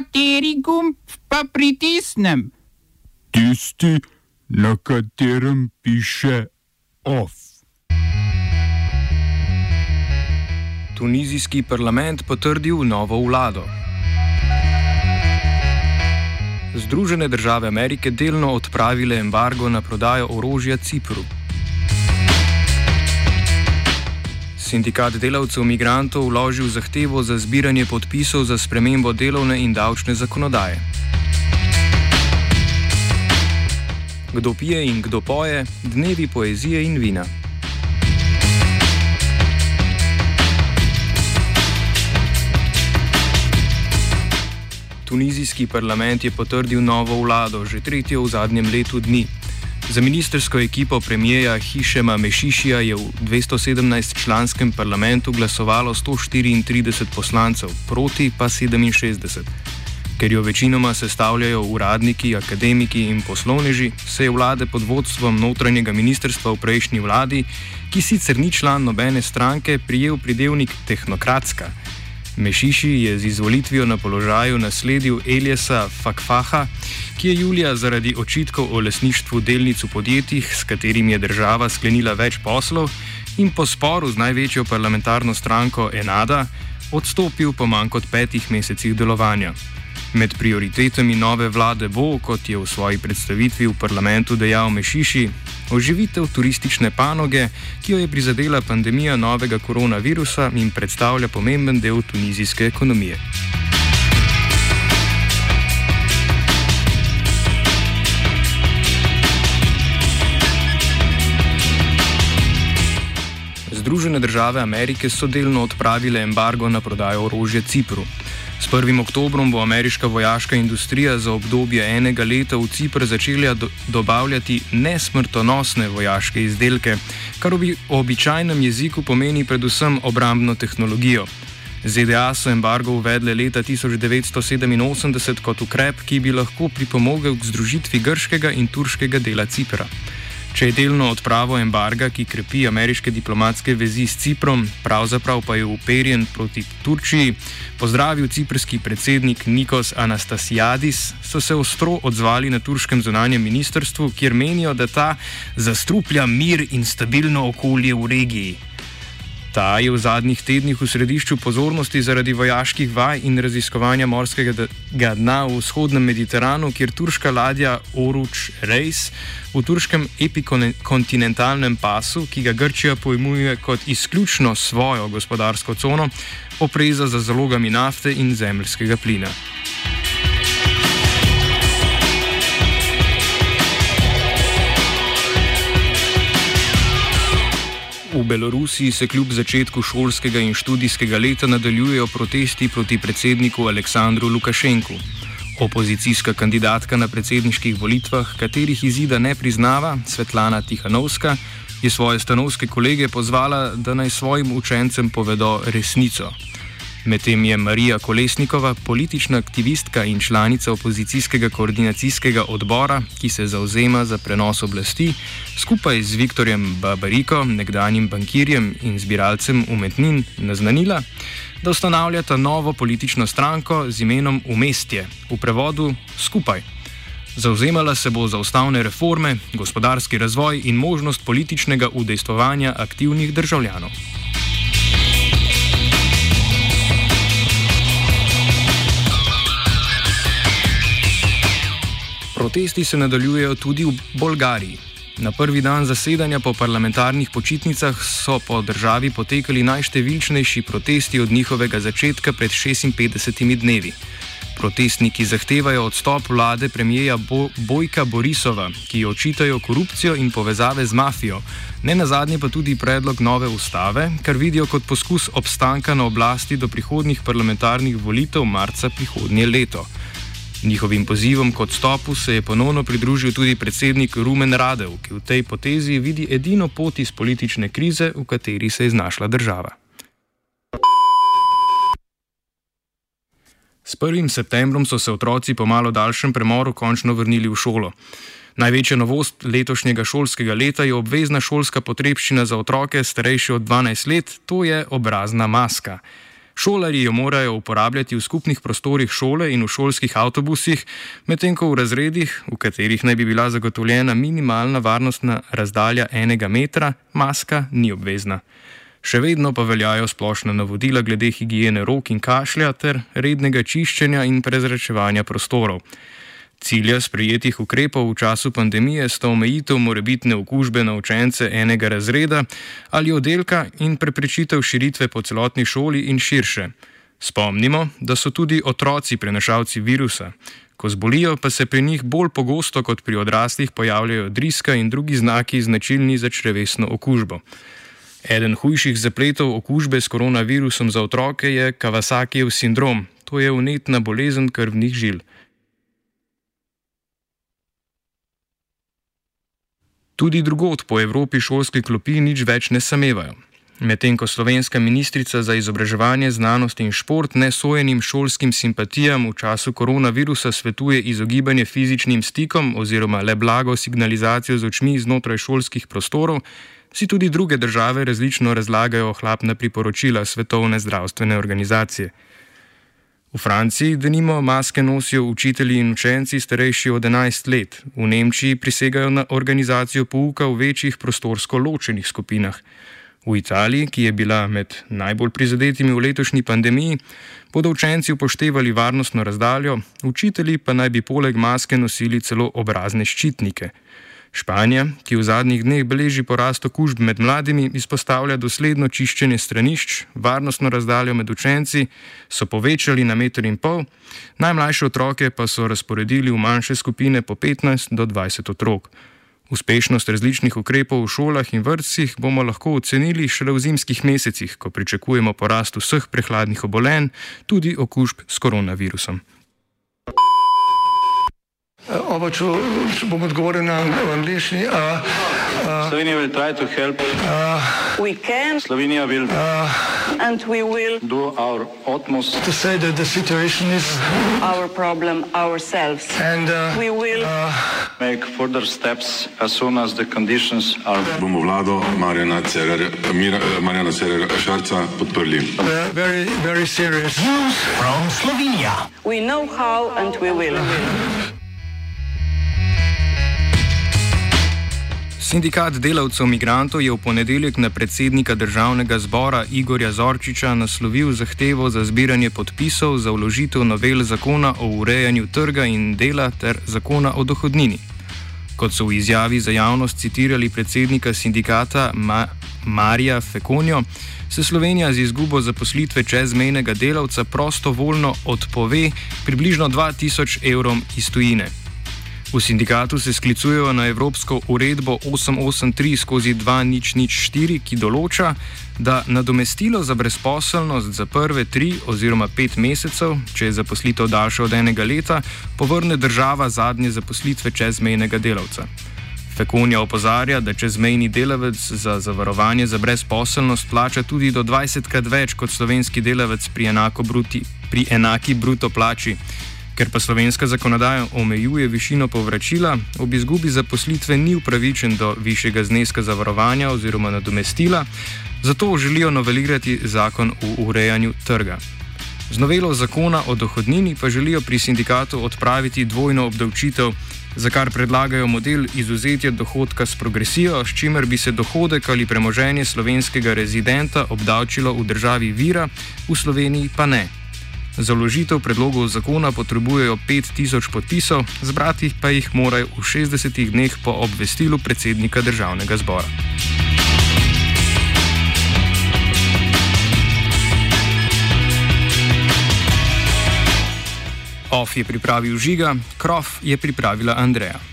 Kateri gumb pa pritisnem? Tisti, na katerem piše OF. Tunizijski parlament potrdil novo vlado. Združene države Amerike delno odpravile embargo na prodajo orožja Cipru. Sindikat delavcev migrantov vložil zahtevo za zbiranje podpisov za spremembo delovne in davčne zakonodaje. Kdo pije in kdo poje, dnevi poezije in vina. Tunizijski parlament je potrdil novo vlado, že tretjo v zadnjem letu dni. Za ministersko ekipo premijeja Hišema Mešišija je v 217-članskem parlamentu glasovalo 134 poslancev, proti pa 67. Ker jo večinoma sestavljajo uradniki, akademiki in poslovneži, se je vlade pod vodstvom notranjega ministerstva v prejšnji vladi, ki sicer ni član nobene stranke, prijel pridevnik tehnokratska. Mešiši je z izvolitvijo na položaju nasledil Eliasa Fakfaha, ki je julija zaradi očitkov o lasništvu delnic v podjetjih, s katerimi je država sklenila več poslov, in po sporu z največjo parlamentarno stranko Enada odstopil po manj kot petih mesecih delovanja. Med prioritetami nove vlade bo, kot je v svoji predstavitvi v parlamentu dejal Mešiši, oživitev turistične panoge, ki jo je prizadela pandemija novega koronavirusa in predstavlja pomemben del tunizijske ekonomije. Združene države Amerike so delno odpravile embargo na prodajo orožja Cipru. S 1. oktobrom bo ameriška vojaška industrija za obdobje enega leta v Cipr začela do dobavljati nesmrtonosne vojaške izdelke, kar v običajnem jeziku pomeni predvsem obrambno tehnologijo. ZDA so embargo uvedle leta 1987 kot ukrep, ki bi lahko pripomogel k združitvi grškega in turškega dela Cipra. Če je delno odpravo embarga, ki krepi ameriške diplomatske vezi s Ciprom, pravzaprav pa je uperjen proti Turčiji, pozdravil ciprski predsednik Nikos Anastasiadis, so se ostro odzvali na turškem zunanjem ministrstvu, kjer menijo, da ta zastruplja mir in stabilno okolje v regiji. Ta je v zadnjih tednih v središču pozornosti zaradi vojaških vaj in raziskovanja morskega dna v vzhodnem Mediteranu, kjer turška ladja Oruč Reis v turškem epikontinentalnem pasu, ki ga Grčija pojmuje kot izključno svojo gospodarsko cono, opreza za zalogami nafte in zemljskega plina. V Belorusiji se kljub začetku šolskega in študijskega leta nadaljujejo protesti proti predsedniku Aleksandru Lukašenku. Opozicijska kandidatka na predsedniških volitvah, katerih izida ne priznava, Svetlana Tihanovska, je svoje stanovske kolege pozvala, da naj svojim učencem povedo resnico. Medtem je Marija Kolesnikova, politična aktivistka in članica opozicijskega koordinacijskega odbora, ki se zauzema za prenos oblasti, skupaj z Viktorjem Babariko, nekdanjim bankirjem in zbiralcem umetnin, naznanila, da ustanavljata novo politično stranko z imenom Umestje, v prevodu Skupaj. Zauzemala se bo za ustavne reforme, gospodarski razvoj in možnost političnega udejstvovanja aktivnih državljanov. Protesti se nadaljujejo tudi v Bolgariji. Na prvi dan zasedanja po parlamentarnih počitnicah so po državi potekali najštevilčnejši protesti od njihovega začetka pred 56 dnevi. Protestniki zahtevajo odstop vlade premijeja Bo Bojka Borisova, ki jo očitajo korupcijo in povezave z mafijo, ne na zadnje pa tudi predlog nove ustave, kar vidijo kot poskus obstanka na oblasti do prihodnjih parlamentarnih volitev marca prihodnje leto. Njihovim pozivom k odstopu se je ponovno pridružil tudi predsednik Rumen Radev, ki v tej potezi vidi edino pot iz politične krize, v kateri se je znašla država. S 1. septembrom so se otroci po malo daljšem premoru končno vrnili v šolo. Največja novost letošnjega šolskega leta je obvezna šolska potrebščina za otroke starejše od 12 let, to je obrazna maska. Šolari jo morajo uporabljati v skupnih prostorih šole in v šolskih avtobusih, medtem ko v razredih, v katerih naj bi bila zagotovljena minimalna varnostna razdalja enega metra, maska ni obvezna. Še vedno pa veljajo splošna navodila glede higiene rok in kašlja ter rednega čiščenja in prezračevanja prostorov. Cilja sprejetih ukrepov v času pandemije sta omejitev morebitne okužbe na učence enega razreda ali oddelka in preprečitev širitve po celotni šoli in širše. Spomnimo, da so tudi otroci prenašalci virusa. Ko zbolijo, pa se pri njih bolj pogosto kot pri odraslih pojavljajo driska in drugi znaki značilni za črevesno okužbo. Eden hujših zapletov okužbe s koronavirusom za otroke je Kawasakijev sindrom, to je unetna bolezen krvnih žil. Tudi drugot po Evropi šolske klopi nič več ne samevajo. Medtem ko slovenska ministrica za izobraževanje, znanost in šport nesojenim šolskim simpatijam v času koronavirusa svetuje izogibanje fizičnim stikom oziroma le blago signalizacijo z očmi znotraj šolskih prostorov, si tudi druge države različno razlagajo ohlapna priporočila Svetovne zdravstvene organizacije. V Franciji, da nimo maske nosijo učitelji in učenci starejši od 11 let, v Nemčiji prisegajo na organizacijo pouka v večjih prostorsko ločenih skupinah. V Italiji, ki je bila med najbolj prizadetimi v letošnji pandemiji, bodo učenci upoštevali varnostno razdaljo, učitelji pa naj bi poleg maske nosili celo obrazne ščitnike. Španija, ki v zadnjih dneh beleži porast okužb med mladimi, izpostavlja dosledno čiščenje stranišč, varnostno razdaljo med učenci so povečali na meter in pol, najmlajše otroke pa so razporedili v manjše skupine po 15 do 20 otrok. Uspešnost različnih ukrepov v šolah in vrtcih bomo lahko ocenili šele v zimskih mesecih, ko pričakujemo porast vseh prehladnih obolenj, tudi okužb s koronavirusom. Oba, če, če bom odgovoril na angliški. Uh, uh, Slovenija will try to help. Uh, we can. Slovenija will. Uh, and we will. Do our utmost. To say that the situation is. Our problem ourselves. And uh, we will. Uh, make further steps as soon as the conditions are. Bomo vlado Marjana Cererera Šarca podprli. Very, very serious. News from Slovenia. We know how and we will. Sindikat delavcev migrantov je v ponedeljek na predsednika državnega zbora Igorja Zorčiča naslovil zahtevo za zbiranje podpisov za vložitev novel zakona o urejanju trga in dela ter zakona o dohodnini. Kot so v izjavi za javnost citirali predsednika sindikata Ma Marija Fekonjo, se Slovenija z izgubo zaposlitve čezmejnega delavca prostovoljno odpove približno 2000 evrom iz tujine. V sindikatu se sklicujejo na Evropsko uredbo 883 skozi 2004, ki določa, da nadomestilo za brezposelnost za prve tri oziroma pet mesecev, če je zaposlitev daljša od enega leta, povrne država zadnje zaposlitve čezmejnega delavca. Fekonja opozarja, da čezmejni delavec za zavarovanje za brezposelnost plača tudi do 20 krat več kot slovenski delavec pri, bruti, pri enaki bruto plači. Ker pa slovenska zakonodaja omejuje višino povračila, ob izgubi zaposlitve ni upravičen do višjega zneska zavarovanja oziroma nadomestila, zato želijo novelirati zakon o urejanju trga. Z novelo zakona o dohodnini pa želijo pri sindikatu odpraviti dvojno obdavčitev, za kar predlagajo model izuzetja dohodka s progresijo, s čimer bi se dohodek ali premoženje slovenskega rezidenta obdavčilo v državi vira, v Sloveniji pa ne. Za vložitev predlogov zakona potrebujejo 5000 podpisov, zbrati pa jih morajo v 60 dneh po obvestilu predsednika državnega zbora. OF je pripravil žiga, KROF je pripravila Andreja.